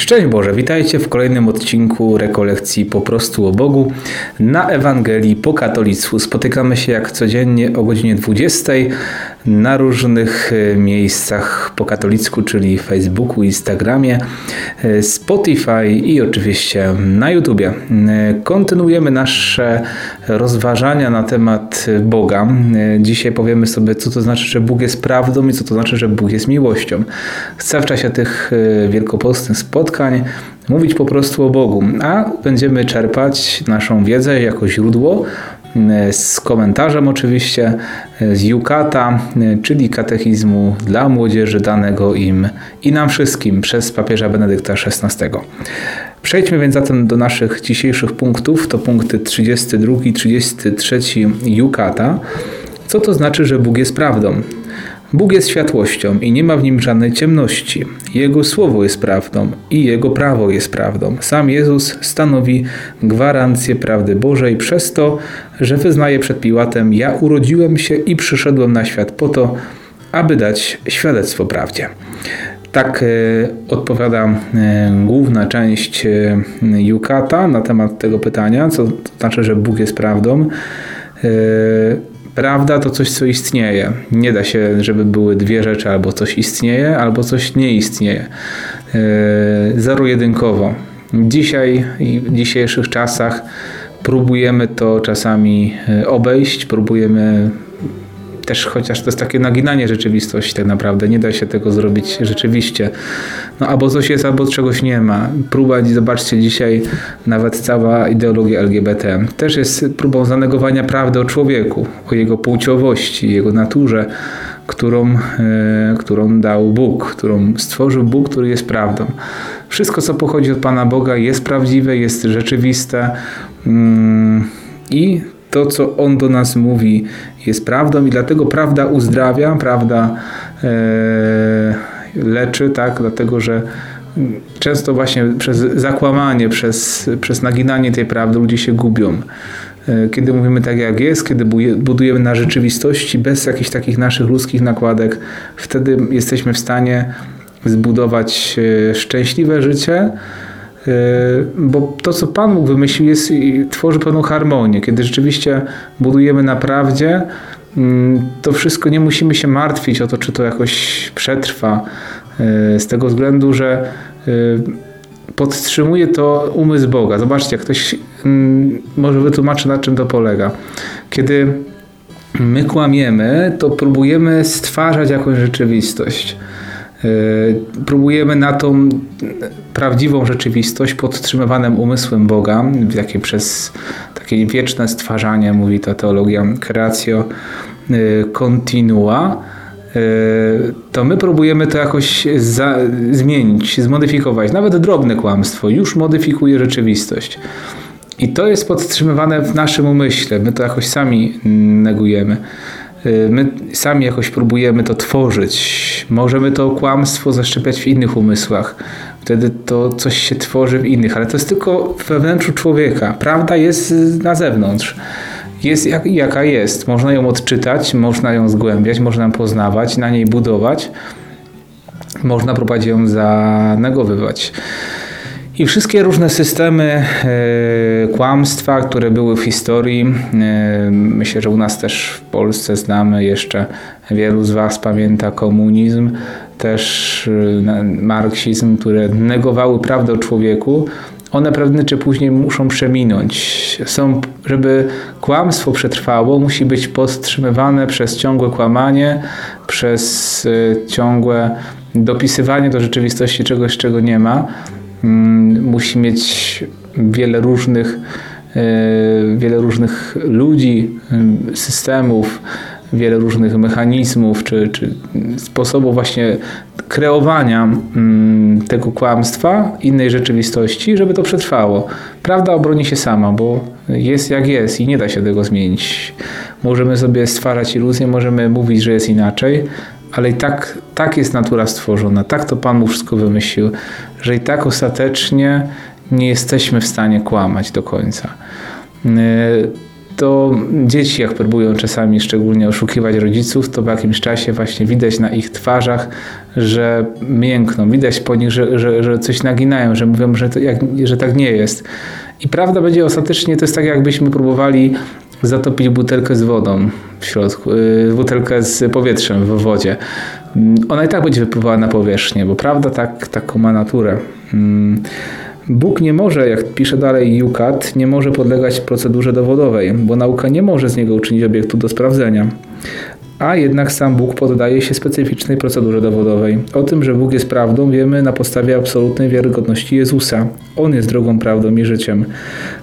Szczęść Boże, witajcie w kolejnym odcinku rekolekcji po prostu o Bogu na Ewangelii po katolicku. Spotykamy się jak codziennie o godzinie 20 na różnych e, miejscach po katolicku, czyli Facebooku, Instagramie, e, Spotify i oczywiście na YouTubie. E, kontynuujemy nasze rozważania na temat Boga. Dzisiaj powiemy sobie, co to znaczy, że Bóg jest prawdą i co to znaczy, że Bóg jest miłością. Chcę w czasie tych wielkopostnych spotkań mówić po prostu o Bogu, a będziemy czerpać naszą wiedzę jako źródło z komentarzem oczywiście z Jukata, czyli katechizmu dla młodzieży danego im i nam wszystkim przez papieża Benedykta XVI. Przejdźmy więc zatem do naszych dzisiejszych punktów. To punkty 32 i 33 Jukata. Co to znaczy, że Bóg jest prawdą? Bóg jest światłością i nie ma w nim żadnej ciemności. Jego słowo jest prawdą i jego prawo jest prawdą. Sam Jezus stanowi gwarancję prawdy Bożej przez to, że wyznaje przed Piłatem: Ja urodziłem się i przyszedłem na świat po to, aby dać świadectwo prawdzie. Tak e, odpowiada e, główna część e, Jukata na temat tego pytania, co to znaczy, że Bóg jest prawdą. Prawda to coś, co istnieje. Nie da się, żeby były dwie rzeczy, albo coś istnieje, albo coś nie istnieje. Zero-jedynkowo. Dzisiaj i w dzisiejszych czasach próbujemy to czasami obejść, próbujemy też chociaż to jest takie naginanie rzeczywistości tak naprawdę, nie da się tego zrobić rzeczywiście. No albo coś jest, albo czegoś nie ma. Próba, zobaczcie dzisiaj nawet cała ideologia LGBT też jest próbą zanegowania prawdy o człowieku, o jego płciowości, jego naturze, którą, e, którą dał Bóg, którą stworzył Bóg, który jest prawdą. Wszystko, co pochodzi od Pana Boga, jest prawdziwe, jest rzeczywiste mm, i to, co On do nas mówi, jest prawdą i dlatego prawda uzdrawia, prawda e, leczy, tak? dlatego że często właśnie przez zakłamanie, przez, przez naginanie tej prawdy ludzie się gubią. E, kiedy mówimy tak jak jest, kiedy budujemy na rzeczywistości bez jakichś takich naszych ludzkich nakładek, wtedy jesteśmy w stanie zbudować e, szczęśliwe życie, bo to, co Pan Bóg wymyślił, jest, tworzy pewną harmonię. Kiedy rzeczywiście budujemy na prawdzie, mm, to wszystko nie musimy się martwić o to, czy to jakoś przetrwa, e, z tego względu, że e, podtrzymuje to umysł Boga. Zobaczcie, jak ktoś mm, może wytłumaczy, na czym to polega. Kiedy my kłamiemy, to próbujemy stwarzać jakąś rzeczywistość. E, próbujemy na tą prawdziwą rzeczywistość podtrzymywanym umysłem Boga, takie przez takie wieczne stwarzanie, mówi ta teologia creatio e, continua, e, to my próbujemy to jakoś za, zmienić, zmodyfikować. Nawet drobne kłamstwo już modyfikuje rzeczywistość. I to jest podtrzymywane w naszym umyśle. My to jakoś sami negujemy. Y, my sami jakoś próbujemy to tworzyć. Możemy to kłamstwo zaszczepiać w innych umysłach. Wtedy to coś się tworzy w innych, ale to jest tylko we wnętrzu człowieka. Prawda jest na zewnątrz. Jest jak, jaka jest. Można ją odczytać, można ją zgłębiać, można ją poznawać, na niej budować. Można próbować ją zanegowywać. I wszystkie różne systemy e, kłamstwa, które były w historii, e, myślę, że u nas też w Polsce znamy jeszcze, wielu z Was pamięta komunizm, też e, marksizm, które negowały prawdę o człowieku, one prędzej czy później muszą przeminąć. Są, żeby kłamstwo przetrwało, musi być podtrzymywane przez ciągłe kłamanie, przez ciągłe dopisywanie do rzeczywistości czegoś, czego nie ma. Mm, musi mieć wiele różnych, e, wiele różnych ludzi, e, systemów, wiele różnych mechanizmów czy, czy sposobów właśnie kreowania mm, tego kłamstwa, innej rzeczywistości, żeby to przetrwało. Prawda obroni się sama, bo jest jak jest i nie da się tego zmienić. Możemy sobie stwarzać iluzje, możemy mówić, że jest inaczej, ale i tak, tak jest natura stworzona, tak to Pan mu wszystko wymyślił, że i tak ostatecznie nie jesteśmy w stanie kłamać do końca. Yy, to dzieci, jak próbują czasami szczególnie oszukiwać rodziców, to po jakimś czasie właśnie widać na ich twarzach, że miękną. Widać po nich, że, że, że coś naginają, że mówią, że, to jak, że tak nie jest. I prawda będzie ostatecznie, to jest tak jakbyśmy próbowali zatopić butelkę z wodą w środku, yy, butelkę z powietrzem w wodzie. Mm, ona i tak będzie wypływała na powierzchnię, bo prawda tak, taką ma naturę. Mm, Bóg nie może, jak pisze dalej Jukat, nie może podlegać procedurze dowodowej, bo nauka nie może z niego uczynić obiektu do sprawdzenia. A jednak sam Bóg poddaje się specyficznej procedurze dowodowej. O tym, że Bóg jest prawdą, wiemy na podstawie absolutnej wiarygodności Jezusa. On jest drogą, prawdą i życiem.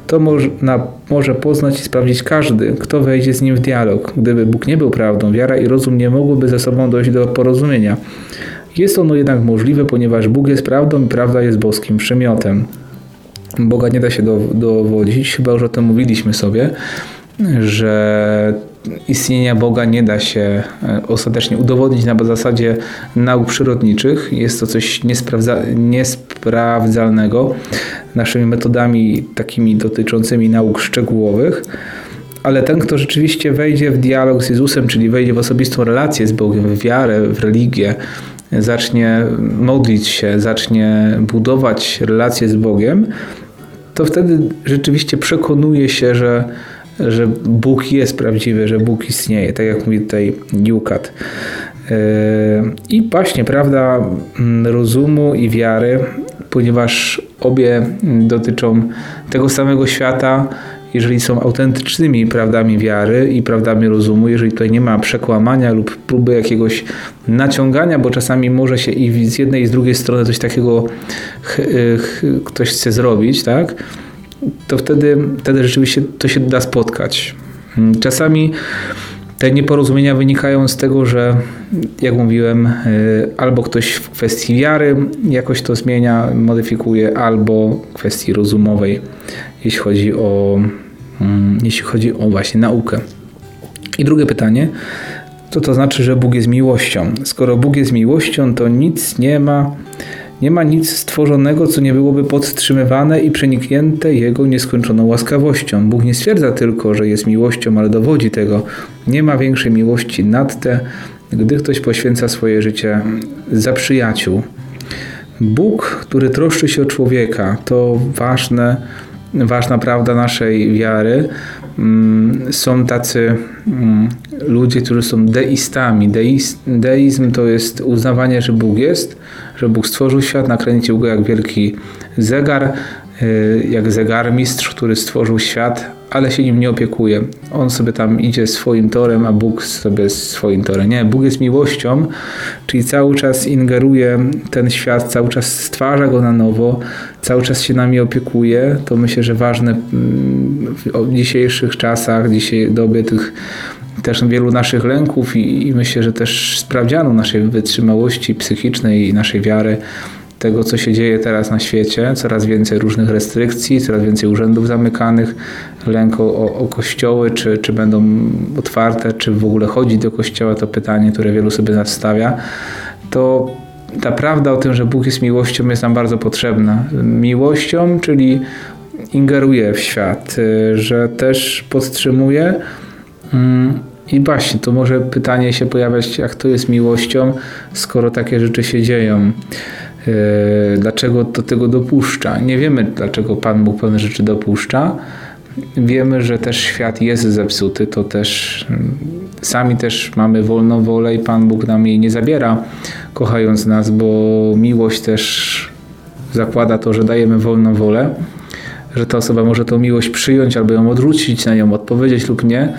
To można, może poznać i sprawdzić każdy, kto wejdzie z nim w dialog. Gdyby Bóg nie był prawdą, wiara i rozum nie mogłyby ze sobą dojść do porozumienia. Jest ono jednak możliwe, ponieważ Bóg jest prawdą i prawda jest boskim przymiotem. Boga nie da się dowodzić, chyba już o tym mówiliśmy sobie, że istnienia Boga nie da się e, ostatecznie udowodnić na zasadzie nauk przyrodniczych. Jest to coś niesprawdza, niesprawdzalnego naszymi metodami takimi dotyczącymi nauk szczegółowych. Ale ten, kto rzeczywiście wejdzie w dialog z Jezusem, czyli wejdzie w osobistą relację z Bogiem, w wiarę, w religię, zacznie modlić się, zacznie budować relacje z Bogiem, to wtedy rzeczywiście przekonuje się, że, że Bóg jest prawdziwy, że Bóg istnieje, tak jak mówi tutaj Jukat. Yy, I właśnie prawda mm, rozumu i wiary, ponieważ obie dotyczą tego samego świata, jeżeli są autentycznymi prawdami wiary i prawdami rozumu, jeżeli tutaj nie ma przekłamania lub próby jakiegoś naciągania, bo czasami może się i z jednej i z drugiej strony coś takiego ktoś chce zrobić, tak? To wtedy, wtedy rzeczywiście to się da spotkać. Czasami te nieporozumienia wynikają z tego, że jak mówiłem, y, albo ktoś w kwestii wiary jakoś to zmienia, modyfikuje, albo kwestii rozumowej, jeśli chodzi o, mm, jeśli chodzi o właśnie naukę. I drugie pytanie, co to znaczy, że Bóg jest miłością? Skoro Bóg jest miłością, to nic nie ma nie ma nic stworzonego, co nie byłoby podtrzymywane i przeniknięte Jego nieskończoną łaskawością. Bóg nie stwierdza tylko, że jest miłością, ale dowodzi tego. Nie ma większej miłości nad te, gdy ktoś poświęca swoje życie za przyjaciół. Bóg, który troszczy się o człowieka, to ważne, ważna prawda naszej wiary. Mm, są tacy mm, ludzie, którzy są deistami. deizm to jest uznawanie, że Bóg jest, że Bóg stworzył świat, nakręcił go jak wielki zegar, y, jak zegarmistrz, który stworzył świat, ale się nim nie opiekuje. On sobie tam idzie swoim torem, a Bóg sobie swoim torem. Nie, Bóg jest miłością, czyli cały czas ingeruje ten świat, cały czas stwarza go na nowo, cały czas się nami opiekuje. To myślę, że ważne mm, w dzisiejszych czasach, dzisiaj dobie tych też wielu naszych lęków i, i myślę, że też sprawdzianu naszej wytrzymałości psychicznej i naszej wiary tego, co się dzieje teraz na świecie. Coraz więcej różnych restrykcji, coraz więcej urzędów zamykanych, lęk o, o kościoły, czy, czy będą otwarte, czy w ogóle chodzi do kościoła, to pytanie, które wielu sobie nastawia. To ta prawda o tym, że Bóg jest miłością, jest nam bardzo potrzebna. Miłością, czyli ingeruje w świat, y, że też podtrzymuje. Mm, I właśnie, to może pytanie się pojawiać, jak to jest miłością, skoro takie rzeczy się dzieją. E, dlaczego do tego dopuszcza. Nie wiemy, dlaczego Pan Bóg pewne rzeczy dopuszcza. Wiemy, że też świat jest zepsuty, to też mm, sami też mamy wolną wolę i Pan Bóg nam jej nie zabiera, kochając nas, bo miłość też zakłada to, że dajemy wolną wolę, że ta osoba może tą miłość przyjąć albo ją odrzucić, na nią odpowiedzieć lub nie.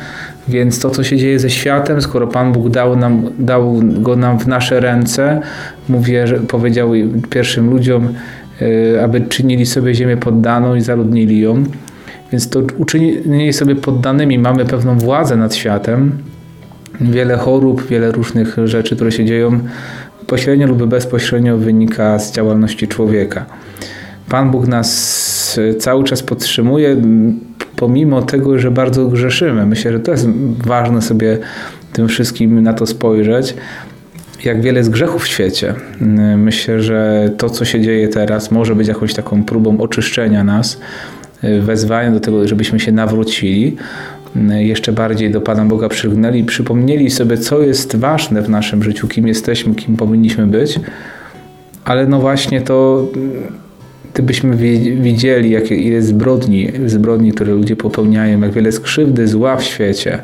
Więc to, co się dzieje ze światem, skoro Pan Bóg dał, nam, dał go nam w nasze ręce, mówię, że powiedział pierwszym ludziom, y, aby czynili sobie ziemię poddaną i zaludnili ją. Więc to uczynienie sobie poddanymi mamy pewną władzę nad światem. Wiele chorób, wiele różnych rzeczy, które się dzieją pośrednio lub bezpośrednio wynika z działalności człowieka. Pan Bóg nas cały czas podtrzymuje, pomimo tego, że bardzo grzeszymy. Myślę, że to jest ważne sobie tym wszystkim na to spojrzeć. Jak wiele jest grzechów w świecie. Myślę, że to, co się dzieje teraz, może być jakąś taką próbą oczyszczenia nas, wezwaniem do tego, żebyśmy się nawrócili. jeszcze bardziej do Pana Boga przygnęli, przypomnieli sobie, co jest ważne w naszym życiu, kim jesteśmy, kim powinniśmy być. Ale no właśnie to, gdybyśmy widzieli, jakie ile zbrodni, zbrodni, które ludzie popełniają, jak wiele skrzywdy, zła w świecie,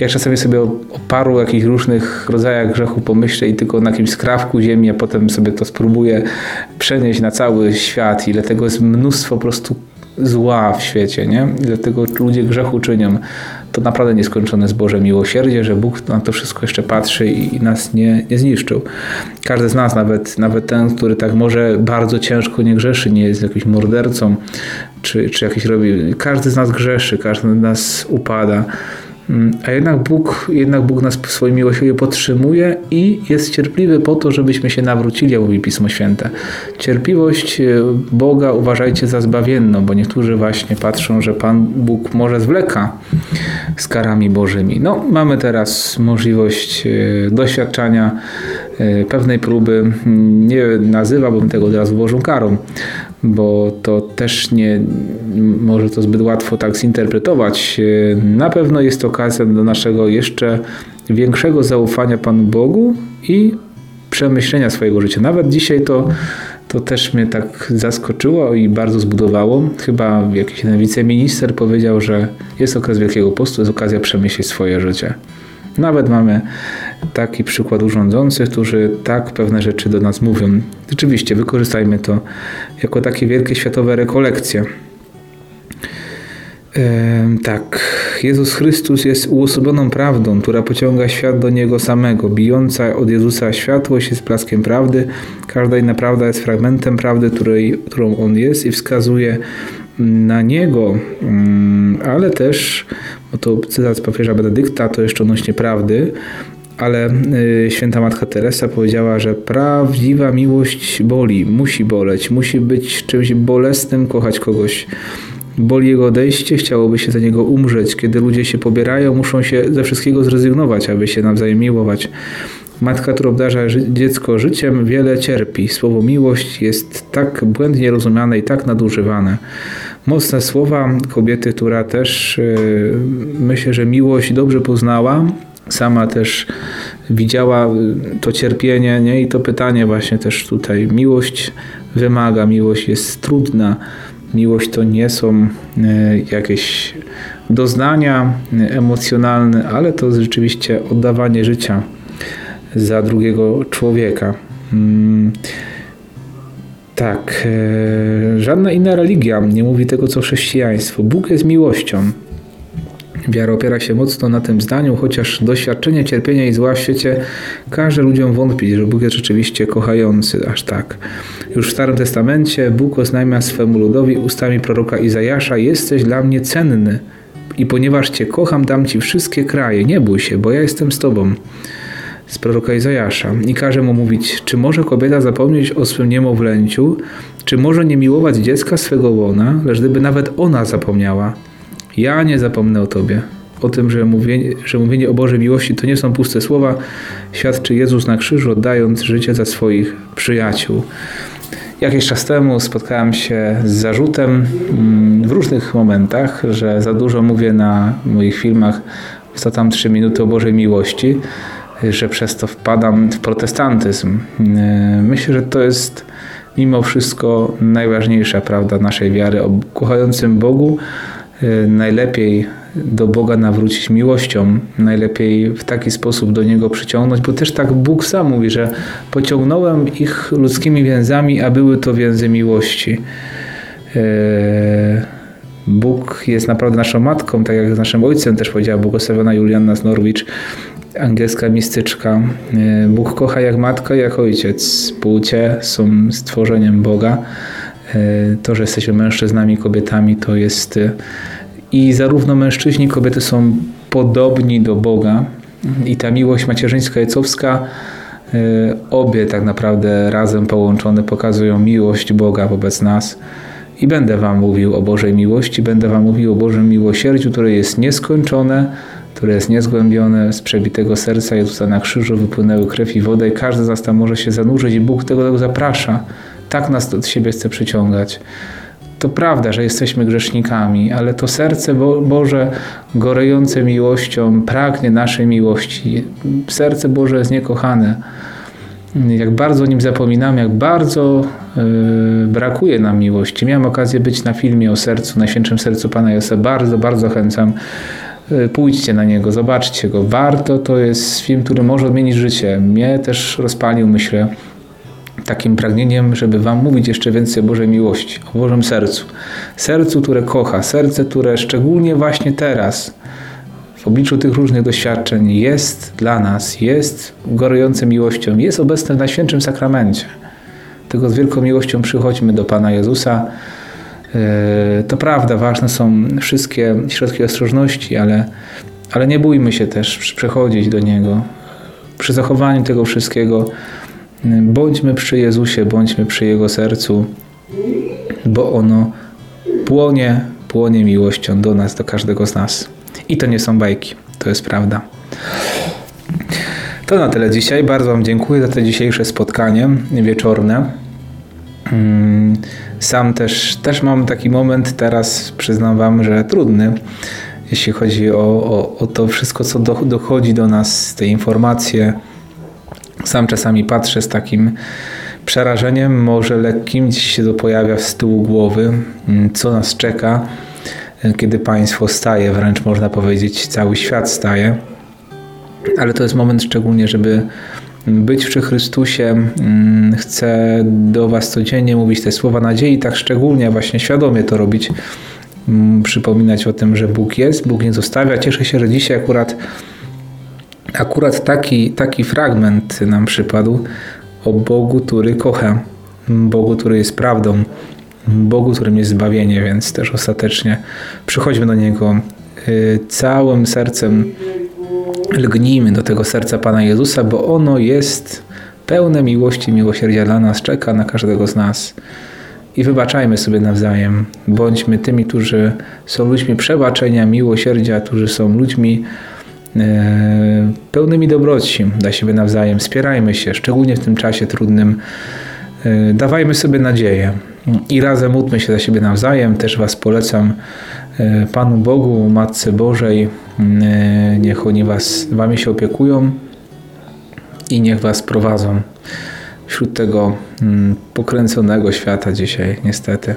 jak czasami sobie o, o paru jakichś różnych rodzajach grzechu pomyślę i tylko na jakimś skrawku ziemi, a potem sobie to spróbuję przenieść na cały świat, ile tego jest mnóstwo po prostu zła w świecie, nie? I dlatego ludzie grzechu czynią. To naprawdę nieskończone jest Boże miłosierdzie, że Bóg na to wszystko jeszcze patrzy i nas nie, nie zniszczył. Każdy z nas, nawet, nawet ten, który tak może bardzo ciężko nie grzeszy, nie jest jakimś mordercą, czy, czy jakiś robi. Każdy z nas grzeszy, każdy z nas upada. Mm, a jednak Bóg, jednak Bóg nas w swoim miłosierdziu podtrzymuje i jest cierpliwy po to, żebyśmy się nawrócili, mówi Pismo Święte. Cierpliwość e, Boga uważajcie za zbawienną, bo niektórzy właśnie patrzą, że Pan Bóg może zwleka z karami Bożymi. No, mamy teraz możliwość e, doświadczania e, pewnej próby. Nie nazywałbym tego od razu Bożą karą, bo to też nie może to zbyt łatwo tak zinterpretować. Na pewno jest okazja do naszego jeszcze większego zaufania Panu Bogu i przemyślenia swojego życia. Nawet dzisiaj to, to też mnie tak zaskoczyło i bardzo zbudowało. Chyba jakiś wiceminister powiedział, że jest okres Wielkiego Postu, jest okazja przemyśleć swoje życie. Nawet mamy taki przykład urządzących, którzy tak pewne rzeczy do nas mówią. Rzeczywiście, wykorzystajmy to jako takie wielkie światowe rekolekcje. Tak, Jezus Chrystus jest uosobioną prawdą, która pociąga świat do Niego samego. Bijąca od Jezusa światłość jest blaskiem prawdy. Każda inna prawda jest fragmentem prawdy, której, którą On jest i wskazuje na Niego, mm, ale też, bo to cytat z papieża Benedykta, to jeszcze odnośnie prawdy, ale y, święta Matka Teresa powiedziała, że prawdziwa miłość boli, musi boleć, musi być czymś bolesnym kochać kogoś. Boli jego odejście, chciałoby się za niego umrzeć. Kiedy ludzie się pobierają, muszą się ze wszystkiego zrezygnować, aby się nawzajem miłować. Matka, która obdarza dziecko życiem, wiele cierpi. Słowo miłość jest tak błędnie rozumiane i tak nadużywane. Mocne słowa kobiety, która też yy, myślę, że miłość dobrze poznała, sama też widziała to cierpienie nie? i to pytanie właśnie też tutaj. Miłość wymaga, miłość jest trudna. Miłość to nie są e, jakieś doznania emocjonalne, ale to rzeczywiście oddawanie życia za drugiego człowieka. Mm, tak, e, żadna inna religia nie mówi tego co chrześcijaństwo. Bóg jest miłością. Wiara opiera się mocno na tym zdaniu, chociaż doświadczenie cierpienia i zła w świecie każe ludziom wątpić, że Bóg jest rzeczywiście kochający aż tak. Już w Starym Testamencie Bóg oznajmia swemu ludowi ustami proroka Izajasza: Jesteś dla mnie cenny i ponieważ Cię kocham, dam Ci wszystkie kraje. Nie bój się, bo ja jestem z Tobą. Z proroka Izajasza. I każe mu mówić, czy może kobieta zapomnieć o swym niemowlęciu, czy może nie miłować dziecka swego łona, lecz gdyby nawet ona zapomniała, ja nie zapomnę o Tobie. O tym, że mówienie, że mówienie o Bożej miłości to nie są puste słowa, świadczy Jezus na krzyżu, oddając życie za swoich przyjaciół. Jakiś czas temu spotkałem się z zarzutem mm, w różnych momentach, że za dużo mówię na moich filmach, co tam trzy minuty o Bożej miłości, że przez to wpadam w protestantyzm. Yy, myślę, że to jest mimo wszystko najważniejsza prawda naszej wiary o kochającym Bogu, Y, najlepiej do Boga nawrócić miłością, najlepiej w taki sposób do Niego przyciągnąć, bo też tak Bóg sam mówi, że pociągnąłem ich ludzkimi więzami, a były to więzy miłości. Y, Bóg jest naprawdę naszą matką, tak jak naszym ojcem też powiedziała błogosławiona Juliana z Norwich, angielska mistyczka. Y, Bóg kocha jak matka, jak ojciec. Płcie są stworzeniem Boga. To, że jesteśmy mężczyznami, kobietami, to jest i zarówno mężczyźni, kobiety są podobni do Boga. I ta miłość macierzyńska ojcowska, obie tak naprawdę razem połączone pokazują miłość Boga wobec nas. I będę Wam mówił o Bożej miłości, będę Wam mówił o Bożym miłosierdziu, które jest nieskończone, które jest niezgłębione. Z przebitego serca Jezusa na krzyżu wypłynęły krew i woda i każdy z nas tam może się zanurzyć i Bóg tego, tego zaprasza. Tak nas do siebie chce przyciągać to prawda, że jesteśmy grzesznikami, ale to serce Bo Boże, gorejące miłością, pragnie naszej miłości. Serce Boże jest niekochane. Jak bardzo o nim zapominamy, jak bardzo yy, brakuje nam miłości. Miałem okazję być na filmie o sercu, Najświętszym Sercu Pana Jezusa. Bardzo, bardzo zachęcam. Yy, pójdźcie na niego, zobaczcie go. Warto, to jest film, który może odmienić życie. Mnie też rozpalił, myślę, takim pragnieniem, żeby Wam mówić jeszcze więcej o Bożej miłości, o Bożym sercu. Sercu, które kocha, serce, które szczególnie właśnie teraz, w obliczu tych różnych doświadczeń, jest dla nas, jest gorujące miłością, jest obecne w Najświętszym Sakramencie. Tego z wielką miłością przychodźmy do Pana Jezusa. E, to prawda, ważne są wszystkie środki ostrożności, ale, ale nie bójmy się też przechodzić do Niego. Przy zachowaniu tego wszystkiego Bądźmy przy Jezusie, bądźmy przy Jego sercu, bo ono płonie, płonie miłością do nas, do każdego z nas. I to nie są bajki, to jest prawda. To na tyle dzisiaj. Bardzo Wam dziękuję za to dzisiejsze spotkanie wieczorne. Mm, sam też, też mam taki moment teraz, przyznam Wam, że trudny, jeśli chodzi o, o, o to wszystko, co do, dochodzi do nas, te informacje, sam czasami patrzę z takim przerażeniem, może lekkim, gdzieś się to pojawia z tyłu głowy, mm, co nas czeka, e, kiedy państwo staje, wręcz można powiedzieć, cały świat staje. Ale to jest moment szczególnie, żeby być przy Chrystusie. Mm, chcę do Was codziennie mówić te słowa nadziei, tak szczególnie, właśnie świadomie to robić. Mm, przypominać o tym, że Bóg jest, Bóg nie zostawia. Cieszę się, że dzisiaj akurat Akurat taki, taki fragment nam przypadł o Bogu, który kocha, Bogu, który jest prawdą, Bogu, którym jest zbawienie, więc też ostatecznie przychodźmy do Niego y, całym sercem, lgnijmy do tego serca Pana Jezusa, bo ono jest pełne miłości miłosierdzia dla nas, czeka na każdego z nas. I wybaczajmy sobie nawzajem. Bądźmy tymi, którzy są ludźmi przebaczenia, miłosierdzia, którzy są ludźmi, E, pełnymi dobroci dla siebie nawzajem. Wspierajmy się, szczególnie w tym czasie trudnym. E, dawajmy sobie nadzieję i razem módlmy się za siebie nawzajem. Też Was polecam Panu Bogu, Matce Bożej. Niech oni was, Wami się opiekują i niech Was prowadzą wśród tego mm, pokręconego świata dzisiaj, niestety.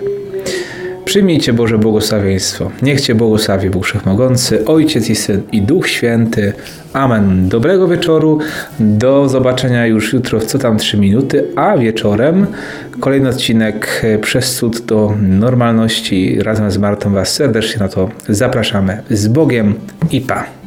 Przyjmijcie Boże błogosławieństwo. Niech Cię błogosławi Bóg Wszechmogący, Ojciec i Syn i Duch Święty. Amen. Dobrego wieczoru. Do zobaczenia już jutro w co tam 3 minuty, a wieczorem kolejny odcinek Przez cud do normalności. Razem z Martą Was serdecznie na to zapraszamy. Z Bogiem i Pa.